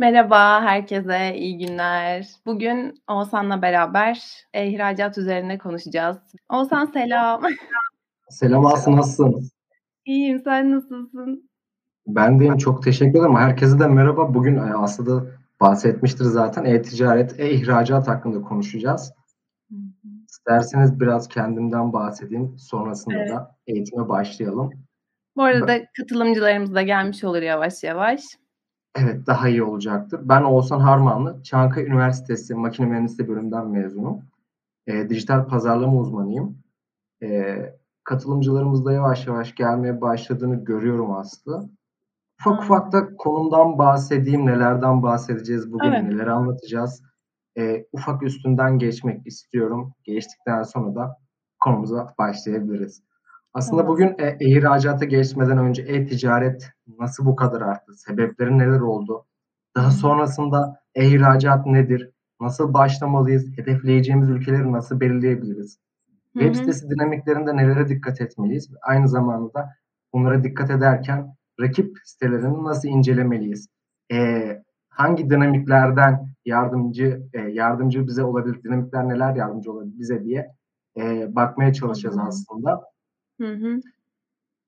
Merhaba herkese, iyi günler. Bugün Oğuzhan'la beraber ihracat üzerine konuşacağız. Oğuzhan selam. Selam Aslı, nasılsın? İyiyim, sen nasılsın? Ben de iyiyim, çok teşekkür ederim. Herkese de merhaba. Bugün e, Aslı da bahsetmiştir zaten. E-ticaret, e-ihracat hakkında konuşacağız. Hı hı. İsterseniz biraz kendimden bahsedeyim. Sonrasında Evet. da eğitime başlayalım. Bu arada katılımcılarımız da gelmiş olur yavaş yavaş. Evet, daha iyi olacaktır. Ben Oğuzhan Harmanlı, Çankaya Üniversitesi Makine Mühendisliği bölümünden mezunum. E, dijital pazarlama uzmanıyım. E, katılımcılarımız da yavaş yavaş gelmeye başladığını görüyorum Aslı. Ufak ufak da konumdan bahsedeyim, nelerden bahsedeceğiz bugün, Evet. neleri anlatacağız. E, ufak üstünden geçmek istiyorum. Geçtikten sonra da konumuza başlayabiliriz. Aslında Tamam. bugün e, ihracata geçmeden önce e-ticaret nasıl bu kadar arttı? Sebepleri neler oldu? Daha sonrasında e-ihracat nedir? Nasıl başlamalıyız? Hedefleyeceğimiz ülkeleri nasıl belirleyebiliriz? Hı Web sitesi dinamiklerinde nelere dikkat etmeliyiz? Aynı zamanda da bunlara dikkat ederken rakip sitelerini nasıl incelemeliyiz? Eee, hangi dinamiklerden yardımcı e, yardımcı bize olabilir? Dinamikler neler yardımcı olabilir bize diye e, bakmaya çalışacağız aslında. Hı hı.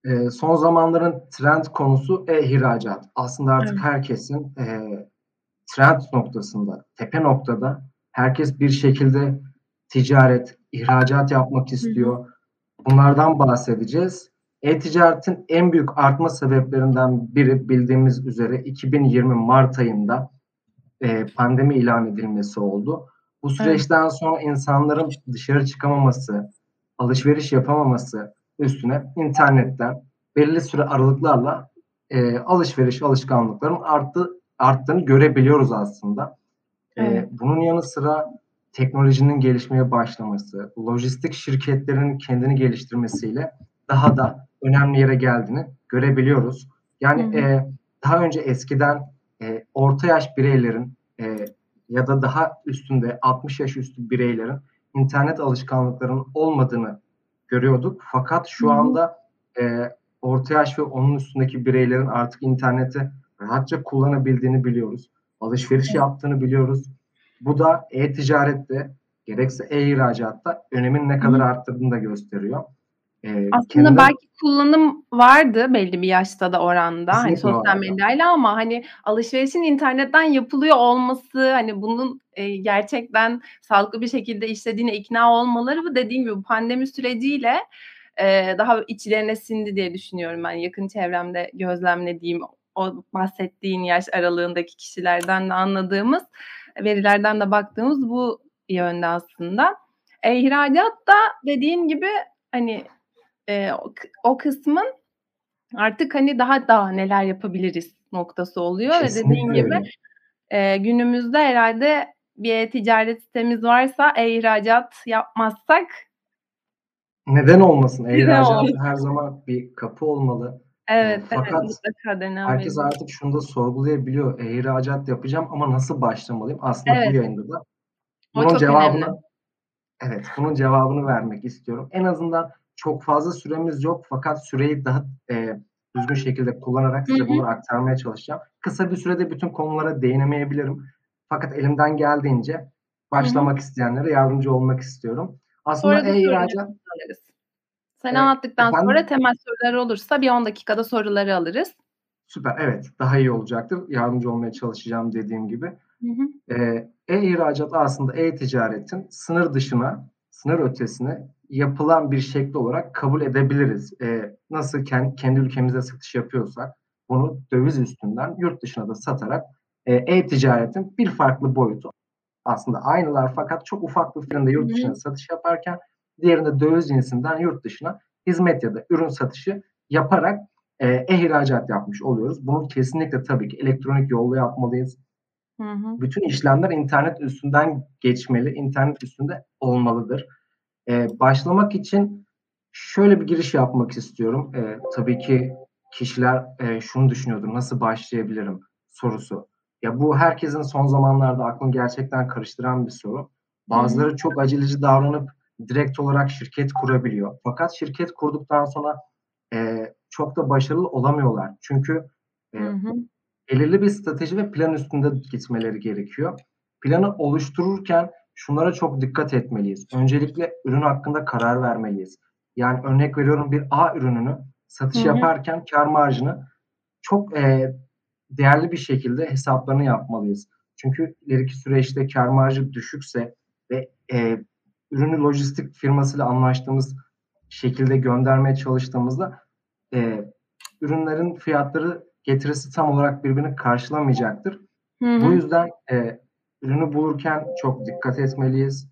E, son zamanların trend konusu e-ihracat. Aslında artık Evet. herkesin e, trend noktasında, tepe noktada herkes bir şekilde ticaret, ihracat yapmak Hı hı. istiyor. Bunlardan bahsedeceğiz. E-ticaretin en büyük artma sebeplerinden biri bildiğimiz üzere 2020 Mart ayında e, pandemi ilan edilmesi oldu. Bu Evet. süreçten sonra insanların dışarı çıkamaması, alışveriş yapamaması üstüne internetten belirli süre aralıklarla e, alışveriş alışkanlıklarının arttı, arttığını görebiliyoruz aslında. E, bunun yanı sıra teknolojinin gelişmeye başlaması, lojistik şirketlerin kendini geliştirmesiyle daha da önemli yere geldiğini görebiliyoruz. Yani hı. e, daha önce eskiden e, orta yaş bireylerin e, ya da daha üstünde 60 yaş üstü bireylerin internet alışkanlıklarının olmadığını görüyorduk. Fakat şu hı. anda e, orta yaş ve onun üstündeki bireylerin artık interneti rahatça kullanabildiğini biliyoruz. Alışveriş Evet. yaptığını biliyoruz. Bu da e-ticarette gerekse e-ihracatta önemin ne kadar hı. arttırdığını da gösteriyor. E, Aslında kendim belki kullanım vardı belli bir yaşta da oranda, hani, sosyal medyayla ama, hani, alışverişin internetten yapılıyor olması, hani, bunun, eee, gerçekten sağlıklı bir şekilde işlediğine ikna olmaları ve dediğin gibi bu pandemi süreciyle, eee, daha içlerine sindi diye düşünüyorum ben. Yakın çevremde gözlemlediğim, o bahsettiğin yaş aralığındaki kişilerden de anladığımız, verilerden de baktığımız bu yönde aslında. E-ihracat da dediğin gibi, hani, eee, o o kısmın artık, hani, daha da neler yapabiliriz noktası oluyor ve dediğin Kesinlikle gibi, eee, günümüzde herhâlde bir e-ticaret sitemiz varsa e-ihracat yapmazsak Neden olmasın? E-ihracat her zaman bir kapı olmalı. Evet, evet, fakat mutlaka herkes artık şunu da sorgulayabiliyor. E-ihracat yapacağım ama nasıl başlamalıyım? Aslında bu Evet. yayında da bunun çok önemli. cevabını evet, bunun cevabını vermek istiyorum. En azından çok fazla süremiz yok fakat süreyi daha, eee, düzgün şekilde kullanarak size bunları aktarmaya çalışacağım. Kısa bir sürede bütün konulara değinemeyebilirim. Fakat elimden geldiğince başlamak isteyenlere yardımcı olmak istiyorum. Aslında Sonra da e-ihracat. Sen Eee, anlattıktan sonra efendim? temel sorular olursa bir 10 dakikada soruları alırız. Süper, evet, daha iyi olacaktır. Yardımcı olmaya çalışacağım dediğim gibi. Hı hı. Eee, e-ihracat aslında e-ticaretin sınır dışına, sınır ötesine yapılan bir şekli olarak kabul edebiliriz. Eee, nasıl ken kendi ülkemizde satış yapıyorsak bunu döviz üstünden yurt dışına da satarak, eee, e-ticaretin bir farklı boyutu. Aslında aynılar fakat çok ufak bir firmada yurt dışına satış yaparken diğerinde döviz cinsinden yurt dışına hizmet ya da ürün satışı yaparak, eee, e-ihracat yapmış oluyoruz. Bunu kesinlikle tabii ki elektronik yolla yapmalıyız. Hı hı. Bütün işlemler internet üstünden geçmeli, internet üstünde olmalıdır. Eee, başlamak için şöyle bir giriş yapmak istiyorum. Eee, tabii ki kişiler, eee, şunu düşünüyordur, "Nasıl başlayabilirim?" sorusu. Ya, bu herkesin son zamanlarda aklını gerçekten karıştıran bir soru. Hı hı. Bazıları çok aceleci davranıp direkt olarak şirket kurabiliyor. Fakat şirket kurduktan sonra, eee, çok da başarılı olamıyorlar. Çünkü, Hı eee, hı. Belirli bir strateji ve plan üstünde gitmeleri gerekiyor. Planı oluştururken şunlara çok dikkat etmeliyiz. Öncelikle ürün hakkında karar vermeliyiz. Yani örnek veriyorum bir A ürününü satış Hı-hı. yaparken kar marjını çok e, değerli bir şekilde hesaplarını yapmalıyız. Çünkü ileriki süreçte kar marjı düşükse ve e, ürünü lojistik firmasıyla anlaştığımız şekilde göndermeye çalıştığımızda e, ürünlerin fiyatları getirisi tam olarak birbirini karşılamayacaktır. Hı hı. Bu yüzden e, ürünü bulurken çok dikkat etmeliyiz.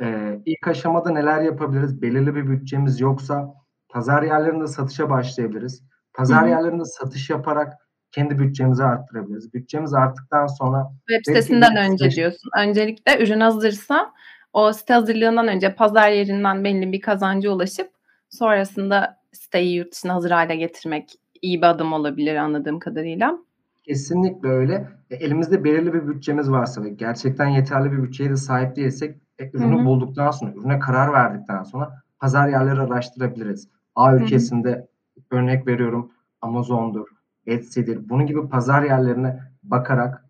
E, ilk aşamada neler yapabiliriz? Belirli bir bütçemiz yoksa pazar yerlerinde satışa başlayabiliriz. Pazar hı hı. yerlerinde satış yaparak kendi bütçemizi arttırabiliriz. Bütçemiz arttıktan sonra web sitesinden önce diyorsun. Öncelikle ürün hazırsa o site hazırlığından önce pazar yerinden belli bir kazancı ulaşıp sonrasında siteyi yurt dışına hazır hale getirmek iyi bir adım olabilir anladığım kadarıyla. Kesinlikle öyle. E, elimizde belirli bir bütçemiz varsa ve gerçekten yeterli bir bütçeye de sahip değilsek e, ürünü Hı-hı. bulduktan sonra, ürüne karar verdikten sonra pazar yerleri araştırabiliriz. A ülkesinde Hı-hı. örnek veriyorum Amazon'dur, Etsy'dir. Bunun gibi pazar yerlerine bakarak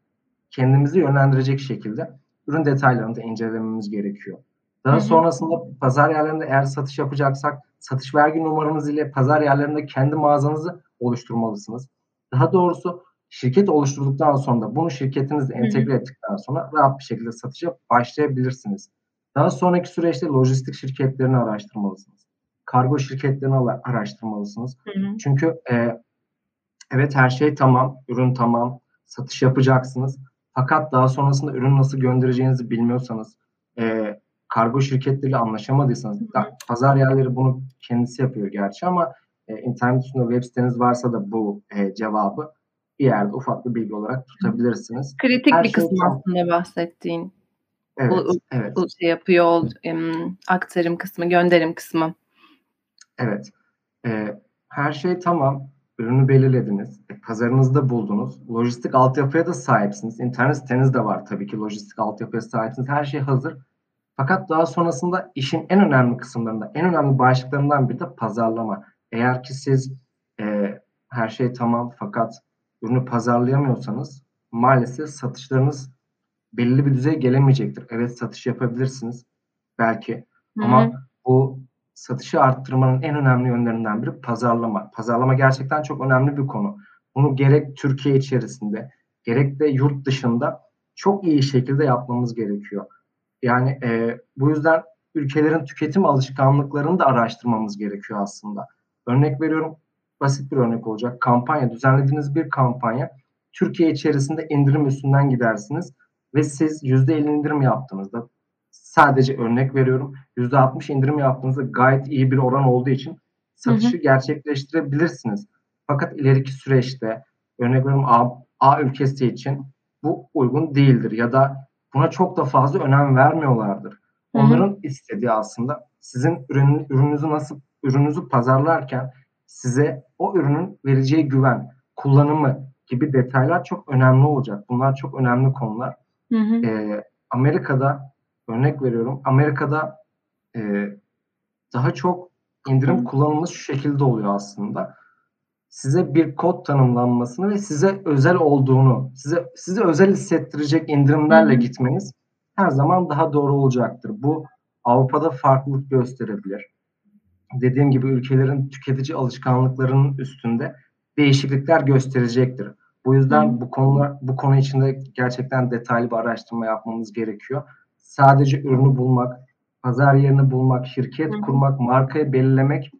kendimizi yönlendirecek şekilde ürün detaylarını da incelememiz gerekiyor. Daha hı hı. sonrasında pazar yerlerinde eğer satış yapacaksak satış vergi numaranız ile pazar yerlerinde kendi mağazanızı oluşturmalısınız. Daha doğrusu şirket oluşturduktan sonra bunu şirketinizle entegre ettikten sonra rahat bir şekilde satışa başlayabilirsiniz. Daha sonraki süreçte lojistik şirketlerini araştırmalısınız. Kargo şirketlerini araştırmalısınız. Hı hı. Çünkü e, evet her şey tamam, ürün tamam, satış yapacaksınız. Fakat daha sonrasında ürün nasıl göndereceğinizi bilmiyorsanız, e, kargo şirketleriyle anlaşamadıysanız, da, pazar yerleri bunu kendisi yapıyor gerçi ama e, internet üstünde web siteniz varsa da bu e, cevabı bir yerde ufak bir bilgi olarak tutabilirsiniz. Kritik Her bir şey kısmı tam... aslında bahsettiğin. Evet, bu, evet. Bu şey yapıyor, um, aktarım kısmı, gönderim kısmı. Evet. E, her şey tamam ürünü belirlediniz, e, pazarınızda buldunuz, lojistik altyapıya da sahipsiniz, internet siteniz de var tabii ki lojistik altyapıya sahipsiniz, her şey hazır. Fakat daha sonrasında işin en önemli kısımlarında, en önemli başlıklarından biri de pazarlama. Eğer ki siz e, her şey tamam fakat ürünü pazarlayamıyorsanız maalesef satışlarınız belli bir düzeye gelemeyecektir. Evet satış yapabilirsiniz belki Hı-hı. ama bu satışı arttırmanın en önemli yönlerinden biri pazarlama. Pazarlama gerçekten çok önemli bir konu. Bunu gerek Türkiye içerisinde gerek de yurt dışında çok iyi şekilde yapmamız gerekiyor. Yani e, bu yüzden ülkelerin tüketim alışkanlıklarını da araştırmamız gerekiyor aslında. Örnek veriyorum, basit bir örnek olacak. Kampanya, düzenlediğiniz bir kampanya. Türkiye içerisinde indirim üstünden gidersiniz ve siz %50 indirim yaptığınızda sadece örnek veriyorum %60 indirim yaptığınızda gayet iyi bir oran olduğu için satışı hı hı. gerçekleştirebilirsiniz. Fakat ileriki süreçte örnek veriyorum A, A ülkesi için bu uygun değildir ya da buna çok da fazla önem vermiyorlardır. Onların hı hı. istediği aslında sizin ürün, ürününüzü nasıl ürününüzü pazarlarken size o ürünün vereceği güven, kullanımı gibi detaylar çok önemli olacak. Bunlar çok önemli konular. Hı hı. Ee, Amerika'da örnek veriyorum. Amerika'da e, daha çok indirim hı. kullanımı şu şekilde oluyor aslında. Size bir kod tanımlanmasını ve size özel olduğunu, size size özel hissettirecek indirimlerle hı hı. gitmeniz her zaman daha doğru olacaktır. Bu Avrupa'da farklılık gösterebilir dediğim gibi ülkelerin tüketici alışkanlıklarının üstünde değişiklikler gösterecektir. Bu yüzden bu konular bu konu içinde gerçekten detaylı bir araştırma yapmamız gerekiyor. Sadece ürünü bulmak, pazar yerini bulmak, şirket Hı. kurmak, markayı belirlemek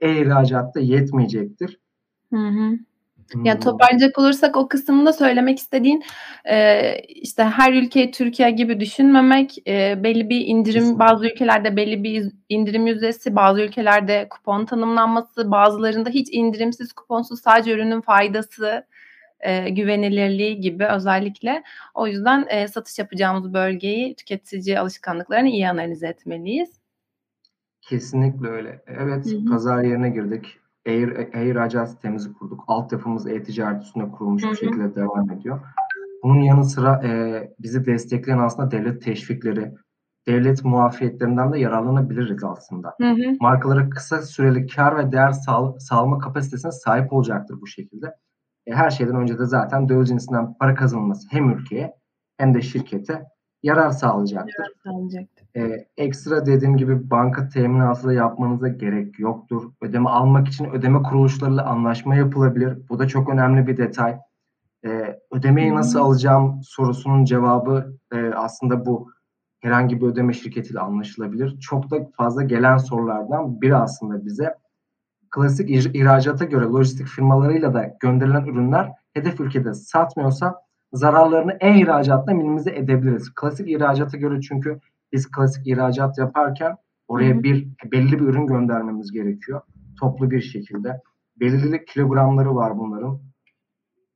e-ihracatta yetmeyecektir. Hı hı. Yani toparlayacak olursak o kısmında söylemek istediğin e, işte her ülkeyi Türkiye gibi düşünmemek, e, belli bir indirim Kesinlikle. bazı ülkelerde belli bir indirim yüzdesi, bazı ülkelerde kupon tanımlanması, bazılarında hiç indirimsiz kuponsuz sadece ürünün faydası, e, güvenilirliği gibi özellikle. O yüzden e, satış yapacağımız bölgeyi tüketici alışkanlıklarını iyi analiz etmeliyiz. Kesinlikle öyle. Evet, Hı-hı. pazar yerine girdik Air, Air Agile sitemizi kurduk. Altyapımız e-ticaret üstüne kurulmuş bir şekilde devam ediyor. Bunun yanı sıra e, bizi destekleyen aslında devlet teşvikleri, devlet muafiyetlerinden de yararlanabiliriz aslında. Hı hı. Markalara kısa süreli kar ve değer sağ, sağlama kapasitesine sahip olacaktır bu şekilde. E, her şeyden önce de zaten döviz cinsinden para kazanılması hem ülkeye hem de şirkete yarar sağlayacaktır. Yarar sağlayacaktır. E, ekstra dediğim gibi banka teminatı da yapmanıza gerek yoktur. Ödeme almak için ödeme kuruluşlarıyla anlaşma yapılabilir. Bu da çok önemli bir detay. E, ödemeyi nasıl alacağım sorusunun cevabı e, aslında bu herhangi bir ödeme şirketiyle anlaşılabilir. Çok da fazla gelen sorulardan biri aslında bize. Klasik ihracata göre lojistik firmalarıyla da gönderilen ürünler hedef ülkede satmıyorsa zararlarını e-ihracatla minimize edebiliriz. Klasik ihracata göre çünkü biz klasik ihracat yaparken oraya bir belli bir ürün göndermemiz gerekiyor. Toplu bir şekilde. Belirli kilogramları var bunların.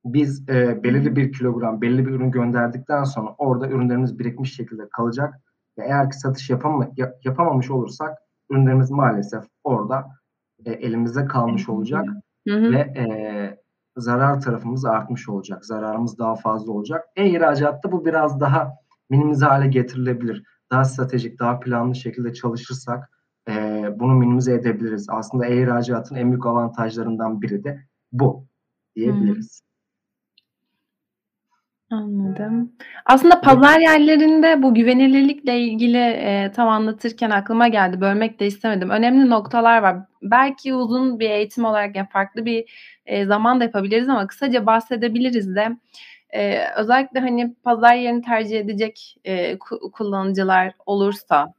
Biz e, belirli bir kilogram, belli bir ürün gönderdikten sonra orada ürünlerimiz birikmiş şekilde kalacak. Ve eğer ki satış yapama, yapamamış olursak ürünlerimiz maalesef orada e, elimizde kalmış olacak. Hı hı. Ve e, zarar tarafımız artmış olacak. Zararımız daha fazla olacak. E-ihracatta bu biraz daha minimize hale getirilebilir. Daha stratejik, daha planlı şekilde çalışırsak e, bunu minimize edebiliriz. Aslında e-ihracatın en büyük avantajlarından biri de bu diyebiliriz. Anladım. Aslında pazar yerlerinde bu güvenilirlikle ilgili, eee, tam anlatırken aklıma geldi, bölmek de istemedim. Önemli noktalar var. Belki uzun bir eğitim olarak, ya, farklı bir, eee, zaman da yapabiliriz ama kısaca bahsedebiliriz de. Eee, özellikle, hani, pazar yerini tercih edecek, ku kullanıcılar olursa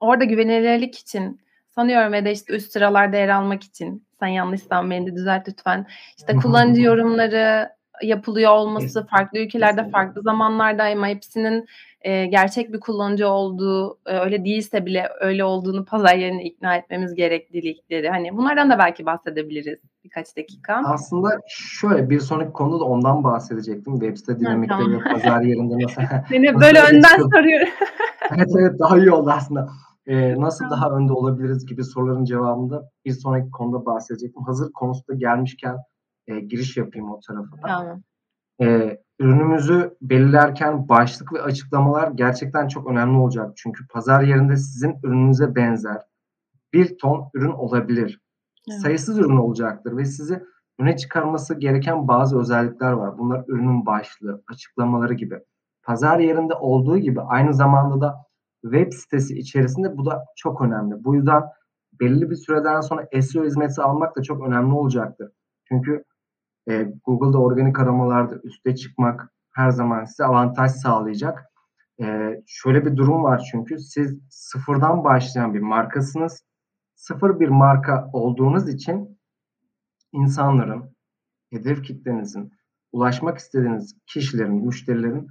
orada güvenilirlik için sanıyorum ya da, işte, üst sıralarda yer almak için, sen yanlışsam beni de düzelt lütfen, işte, kullanıcı yorumları yapılıyor olması, farklı ülkelerde farklı zamanlarda ama hepsinin e, gerçek bir kullanıcı olduğu, e, öyle değilse bile öyle olduğunu pazar yerine ikna etmemiz gereklilikleri. Hani bunlardan da belki bahsedebiliriz birkaç dakika. Aslında şöyle bir sonraki konuda da ondan bahsedecektim. Web site dinamikleri tamam. ve pazar yerinde nasıl... Seni böyle önden soruyorum. evet evet daha iyi oldu aslında. Ee, nasıl tamam. daha önde olabiliriz gibi soruların cevabında bir sonraki konuda bahsedecektim. Hazır konusunda gelmişken e, giriş yapayım o tarafa. Tamam. E, ürünümüzü belirlerken başlık ve açıklamalar gerçekten çok önemli olacak. Çünkü pazar yerinde sizin ürününüze benzer bir ton ürün olabilir. Evet. Sayısız ürün olacaktır ve sizi öne çıkarması gereken bazı özellikler var. Bunlar ürünün başlığı, açıklamaları gibi. Pazar yerinde olduğu gibi aynı zamanda da web sitesi içerisinde bu da çok önemli. Bu yüzden belli bir süreden sonra SEO hizmeti almak da çok önemli olacaktır. Çünkü e, Google'da organik aramalarda üste çıkmak her zaman size avantaj sağlayacak. E, şöyle bir durum var çünkü siz sıfırdan başlayan bir markasınız. Sıfır bir marka olduğunuz için insanların, hedef kitlenizin, ulaşmak istediğiniz kişilerin, müşterilerin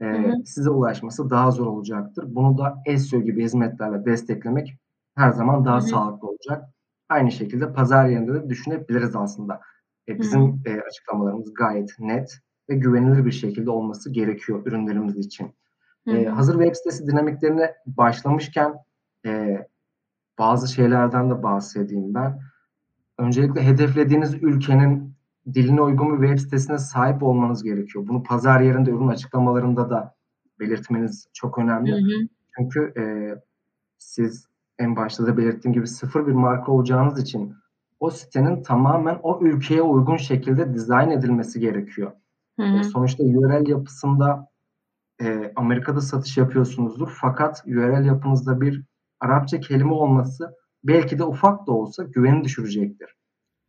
e, hı hı. size ulaşması daha zor olacaktır. Bunu da SEO gibi hizmetlerle desteklemek her zaman daha hı hı. sağlıklı olacak. Aynı şekilde pazar yerinde de düşünebiliriz aslında. E, bizim e, açıklamalarımız gayet net ve güvenilir bir şekilde olması gerekiyor ürünlerimiz için. E, hazır web sitesi dinamiklerine başlamışken e, bazı şeylerden de bahsedeyim ben. Öncelikle hedeflediğiniz ülkenin diline uygun bir web sitesine sahip olmanız gerekiyor. Bunu pazar yerinde ürün açıklamalarında da belirtmeniz çok önemli. Hı hı. Çünkü e, siz en başta da belirttiğim gibi sıfır bir marka olacağınız için o sitenin tamamen o ülkeye uygun şekilde dizayn edilmesi gerekiyor. Hı hı. E, sonuçta URL yapısında e, Amerika'da satış yapıyorsunuzdur. Fakat URL yapınızda bir Arapça kelime olması belki de ufak da olsa güveni düşürecektir.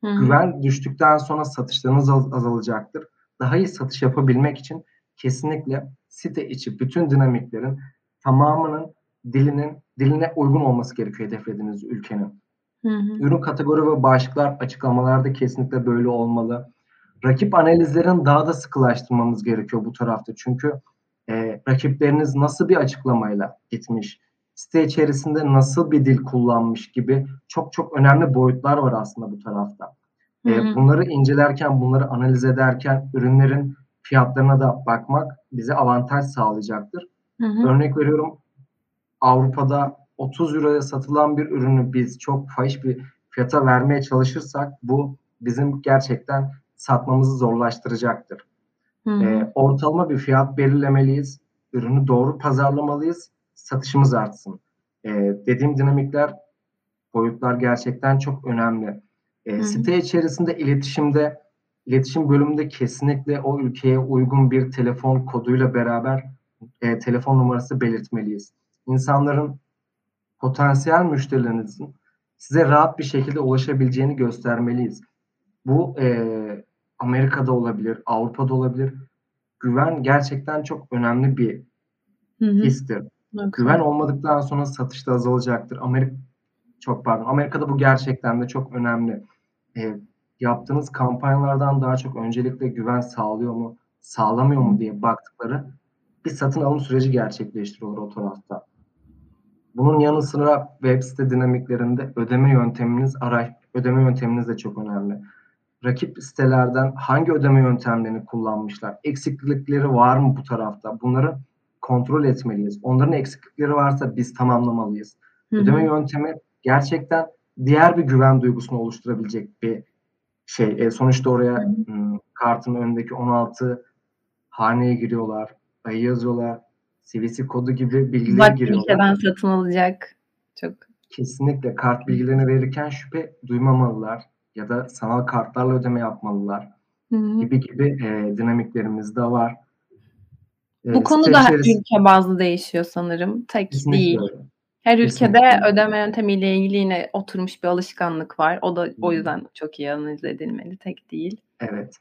Hı hı. Güven düştükten sonra satışlarınız azalacaktır. Daha iyi satış yapabilmek için kesinlikle site içi bütün dinamiklerin tamamının dilinin diline uygun olması gerekiyor hedeflediğiniz ülkenin. Hı hı. Ürün kategori ve başlıklar açıklamalarda kesinlikle böyle olmalı. Rakip analizlerin daha da sıkılaştırmamız gerekiyor bu tarafta. Çünkü e, rakipleriniz nasıl bir açıklamayla gitmiş, site içerisinde nasıl bir dil kullanmış gibi çok çok önemli boyutlar var aslında bu tarafta. E, hı hı. bunları incelerken, bunları analiz ederken ürünlerin fiyatlarına da bakmak bize avantaj sağlayacaktır. Hı hı. Örnek veriyorum Avrupa'da 30 euroya satılan bir ürünü biz çok fahiş bir fiyata vermeye çalışırsak bu bizim gerçekten satmamızı zorlaştıracaktır. E, ortalama bir fiyat belirlemeliyiz. Ürünü doğru pazarlamalıyız. Satışımız artsın. E, dediğim dinamikler, boyutlar gerçekten çok önemli. E, site içerisinde iletişimde iletişim bölümünde kesinlikle o ülkeye uygun bir telefon koduyla beraber e, telefon numarası belirtmeliyiz. İnsanların potansiyel müşterilerinizin size rahat bir şekilde ulaşabileceğini göstermeliyiz. Bu e, Amerika'da olabilir, Avrupa'da olabilir. Güven gerçekten çok önemli bir hı hı. histir. Okay. Güven olmadıktan sonra satış da azalacaktır. Amerika çok pardon. Amerika'da bu gerçekten de çok önemli. E, yaptığınız kampanyalardan daha çok öncelikle güven sağlıyor mu, sağlamıyor mu diye baktıkları bir satın alım süreci gerçekleştiriyorlar o tarafta. Bunun yanı sıra web site dinamiklerinde ödeme yönteminiz, araç, ödeme yönteminiz de çok önemli. Rakip sitelerden hangi ödeme yöntemlerini kullanmışlar? Eksiklikleri var mı bu tarafta? Bunları kontrol etmeliyiz. Onların eksiklikleri varsa biz tamamlamalıyız. Hı hı. Ödeme yöntemi gerçekten diğer bir güven duygusunu oluşturabilecek bir şey. E, sonuçta oraya hı hı. kartın önündeki 16 haneye giriyorlar, ayı yazıyorlar, CVC kodu gibi bilgileri Bak, giriyorlar. ülkeden satın alacak. Çok. Kesinlikle kart bilgilerini verirken şüphe duymamalılar ya da sanal kartlarla ödeme yapmalılar Hı-hı. gibi gibi e, dinamiklerimiz de var. E, Bu konu da ülke bazlı değişiyor sanırım. Tek Kesinlikle değil. Öyle. Her ülkede Kesinlikle. ödeme yöntemiyle ilgili yine oturmuş bir alışkanlık var. O da o yüzden çok iyi analiz edilmeli. Tek değil. Evet.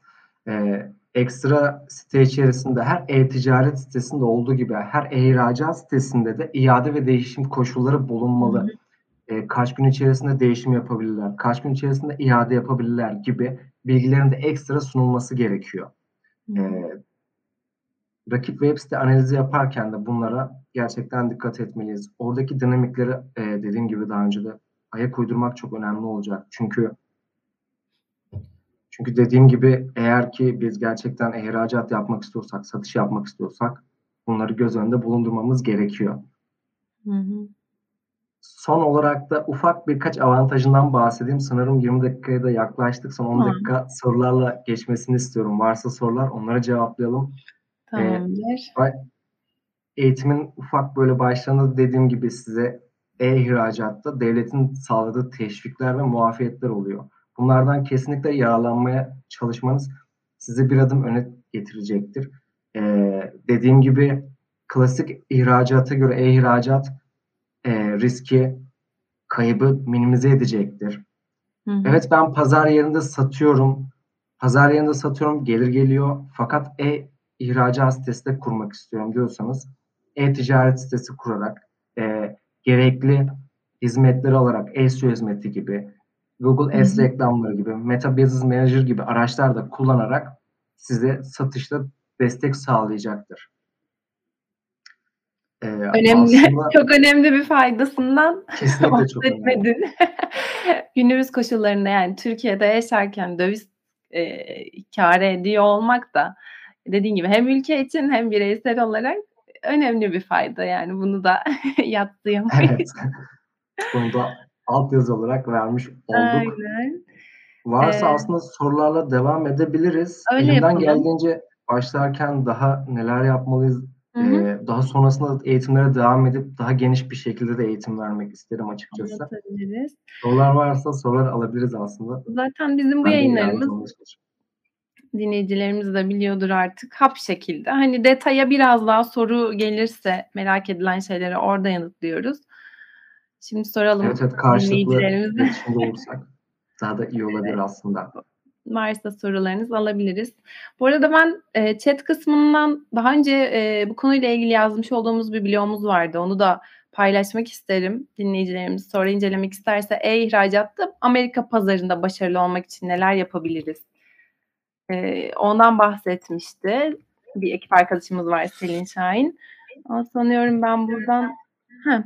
Ee, ekstra site içerisinde her e-ticaret sitesinde olduğu gibi her e-ihracat sitesinde de iade ve değişim koşulları bulunmalı. E, kaç gün içerisinde değişim yapabilirler, kaç gün içerisinde iade yapabilirler gibi bilgilerin de ekstra sunulması gerekiyor. E, rakip web site analizi yaparken de bunlara gerçekten dikkat etmeliyiz. Oradaki dinamikleri e, dediğim gibi daha önce de ayak uydurmak çok önemli olacak. Çünkü çünkü dediğim gibi eğer ki biz gerçekten ihracat yapmak istiyorsak, satış yapmak istiyorsak bunları göz önünde bulundurmamız gerekiyor. Hı hı. Son olarak da ufak birkaç avantajından bahsedeyim. Sanırım 20 dakikaya da yaklaştık. Son 10 hı. dakika sorularla geçmesini istiyorum. Varsa sorular onlara cevaplayalım. Tamamdır. Ee, eğitimin ufak böyle başlarında dediğim gibi size e-ihracatta devletin sağladığı teşvikler ve muafiyetler oluyor. Bunlardan kesinlikle yararlanmaya çalışmanız sizi bir adım öne getirecektir. Ee, dediğim gibi klasik ihracata göre e-ihracat e, riski, kaybı minimize edecektir. Hı hı. Evet ben pazar yerinde satıyorum. Pazar yerinde satıyorum, gelir geliyor. Fakat e-ihracat sitesi de kurmak istiyorum diyorsanız e-ticaret sitesi kurarak e, gerekli hizmetleri alarak e-SEO hizmeti gibi Google Ads reklamları gibi, Meta Business Manager gibi araçlar da kullanarak size satışta destek sağlayacaktır. Ee, önemli, aslında, çok önemli bir faydasından kesinlikle çok önemli. Günümüz koşullarında yani Türkiye'de yaşarken döviz e, kar ediyor olmak da dediğin gibi hem ülke için hem bireysel olarak önemli bir fayda yani bunu da yatsıyamayız. Evet. Bunu da altyazı olarak vermiş olduk. Aynen. Varsa ee, aslında sorularla devam edebiliriz. Öyle Elimden yapalım. geldiğince başlarken daha neler yapmalıyız, e, daha sonrasında eğitimlere devam edip daha geniş bir şekilde de eğitim vermek isterim açıkçası. Sorular varsa sorular alabiliriz aslında. Zaten bizim bu ben yayınlarımız dinleyicilerimiz de biliyordur artık hap şekilde. Hani detaya biraz daha soru gelirse merak edilen şeyleri orada yanıtlıyoruz. Şimdi soralım evet, evet, dinleyicilerimize. olursak daha da iyi olabilir aslında. Varsa sorularınız alabiliriz. Bu arada ben e, chat kısmından daha önce e, bu konuyla ilgili yazmış olduğumuz bir blogumuz vardı. Onu da paylaşmak isterim. Dinleyicilerimiz sonra incelemek isterse e-ihracatta Amerika pazarında başarılı olmak için neler yapabiliriz? E, ondan bahsetmişti. Bir ekip arkadaşımız var Selin Şahin. Ama sanıyorum ben buradan heh,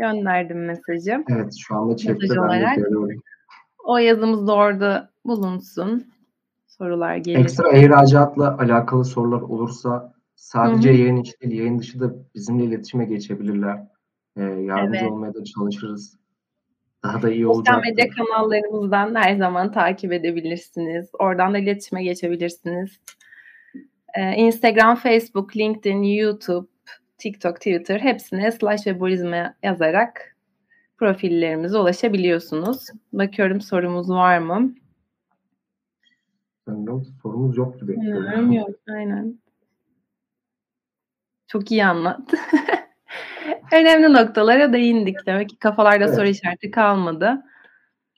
gönderdim mesajı. Evet şu anda chatte ben görüyorum. O yazımız da orada bulunsun. Sorular gelir. Ekstra ihracatla alakalı sorular olursa sadece Hı-hı. yayın içi değil yayın dışı da bizimle iletişime geçebilirler. Ee, yardımcı evet. olmaya da çalışırız. Daha da iyi olacak. Sosyal medya kanallarımızdan her zaman takip edebilirsiniz. Oradan da iletişime geçebilirsiniz. Ee, Instagram, Facebook, LinkedIn, YouTube, TikTok, Twitter hepsine slash ve yazarak profillerimize ulaşabiliyorsunuz. Bakıyorum sorumuz var mı? Sanırım sorumuz yok gibi Sanırım yok. Aynen. Çok iyi anlattın. Önemli noktalara değindik. Demek ki kafalarda soru Evet. işareti kalmadı.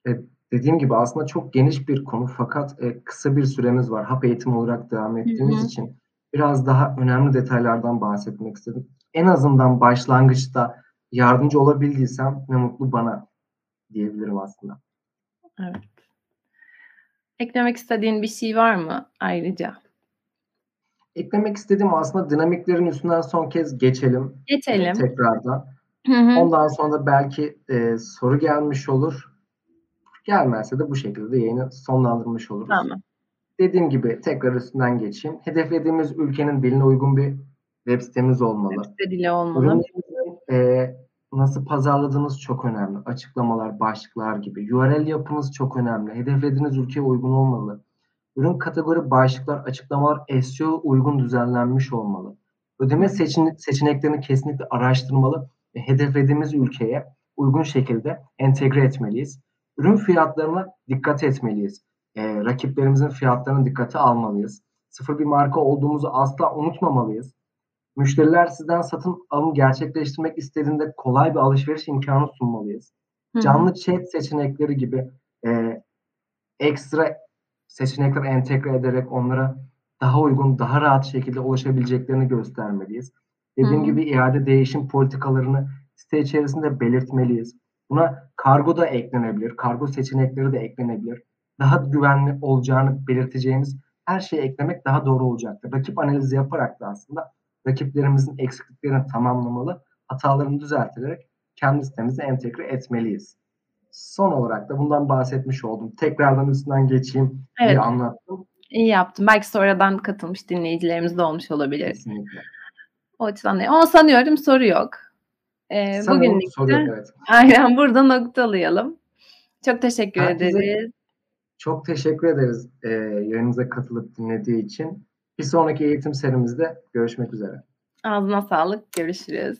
Evet, dediğim gibi aslında çok geniş bir konu fakat, eee, kısa bir süremiz var. Hap eğitimi olarak devam ettiğimiz hı. için biraz daha önemli detaylardan bahsetmek istedim. En azından başlangıçta yardımcı olabildiysem ne mutlu bana diyebilirim aslında. Evet. Eklemek istediğin bir şey var mı ayrıca? Eklemek istediğim aslında dinamiklerin üstünden son kez geçelim, Geçelim. tekrardan. Hı hı. Ondan sonra da belki, eee, soru gelmiş olur. Gelmezse de bu şekilde yayını sonlandırmış oluruz. Tamam. Dediğim gibi tekrar üstünden geçeyim. Hedeflediğimiz ülkenin diline uygun bir web sitemiz olmalı. Web site dili olmalı. Ürünlerinizi, eee, nasıl pazarladığınız çok önemli. Açıklamalar, başlıklar gibi. URL yapınız çok önemli. Hedeflediğiniz ülkeye uygun olmalı. Ürün kategori, başlıklar, açıklamalar SEO uygun düzenlenmiş olmalı. Ödeme seçin seçeneklerini kesinlikle araştırmalı ve hedeflediğimiz ülkeye uygun şekilde entegre etmeliyiz. Ürün fiyatlarına dikkat etmeliyiz. Eee, rakiplerimizin fiyatlarını dikkate almalıyız. Sıfır bir marka olduğumuzu asla unutmamalıyız. Müşteriler sizden satın alım gerçekleştirmek istediğinde kolay bir alışveriş imkânı sunmalıyız. Hı. Canlı chat seçenekleri gibi, eee, ekstra seçenekler entegre ederek onlara daha uygun, daha rahat şekilde ulaşabileceklerini göstermeliyiz. Dediğim hı. gibi iade değişim politikalarını site içerisinde belirtmeliyiz. Buna kargo da eklenebilir. Kargo seçenekleri de eklenebilir. Daha güvenli olacağını belirteceğimiz her şeyi eklemek daha doğru olacaktır. Rakip analizi yaparak da aslında rakiplerimizin eksikliklerini tamamlamalı, hatalarını düzelterek kendi sitemize entegre etmeliyiz. Son olarak da bundan bahsetmiş oldum. Tekrardan üstünden geçeyim Evet. diye anlattım. İyi yaptın. Belki sonradan katılmış dinleyicilerimiz de olmuş olabilir. Kesinlikle. O açıdan değil ama sanıyorum soru yok. Sanırım bugünlük soru yok, de evet. aynen burada noktalayalım. Çok teşekkür Herkese ederiz. Çok teşekkür ederiz, eee, yayınımıza katılıp dinlediği için. Bir sonraki eğitim serimizde görüşmek üzere. Ağzına sağlık. Görüşürüz.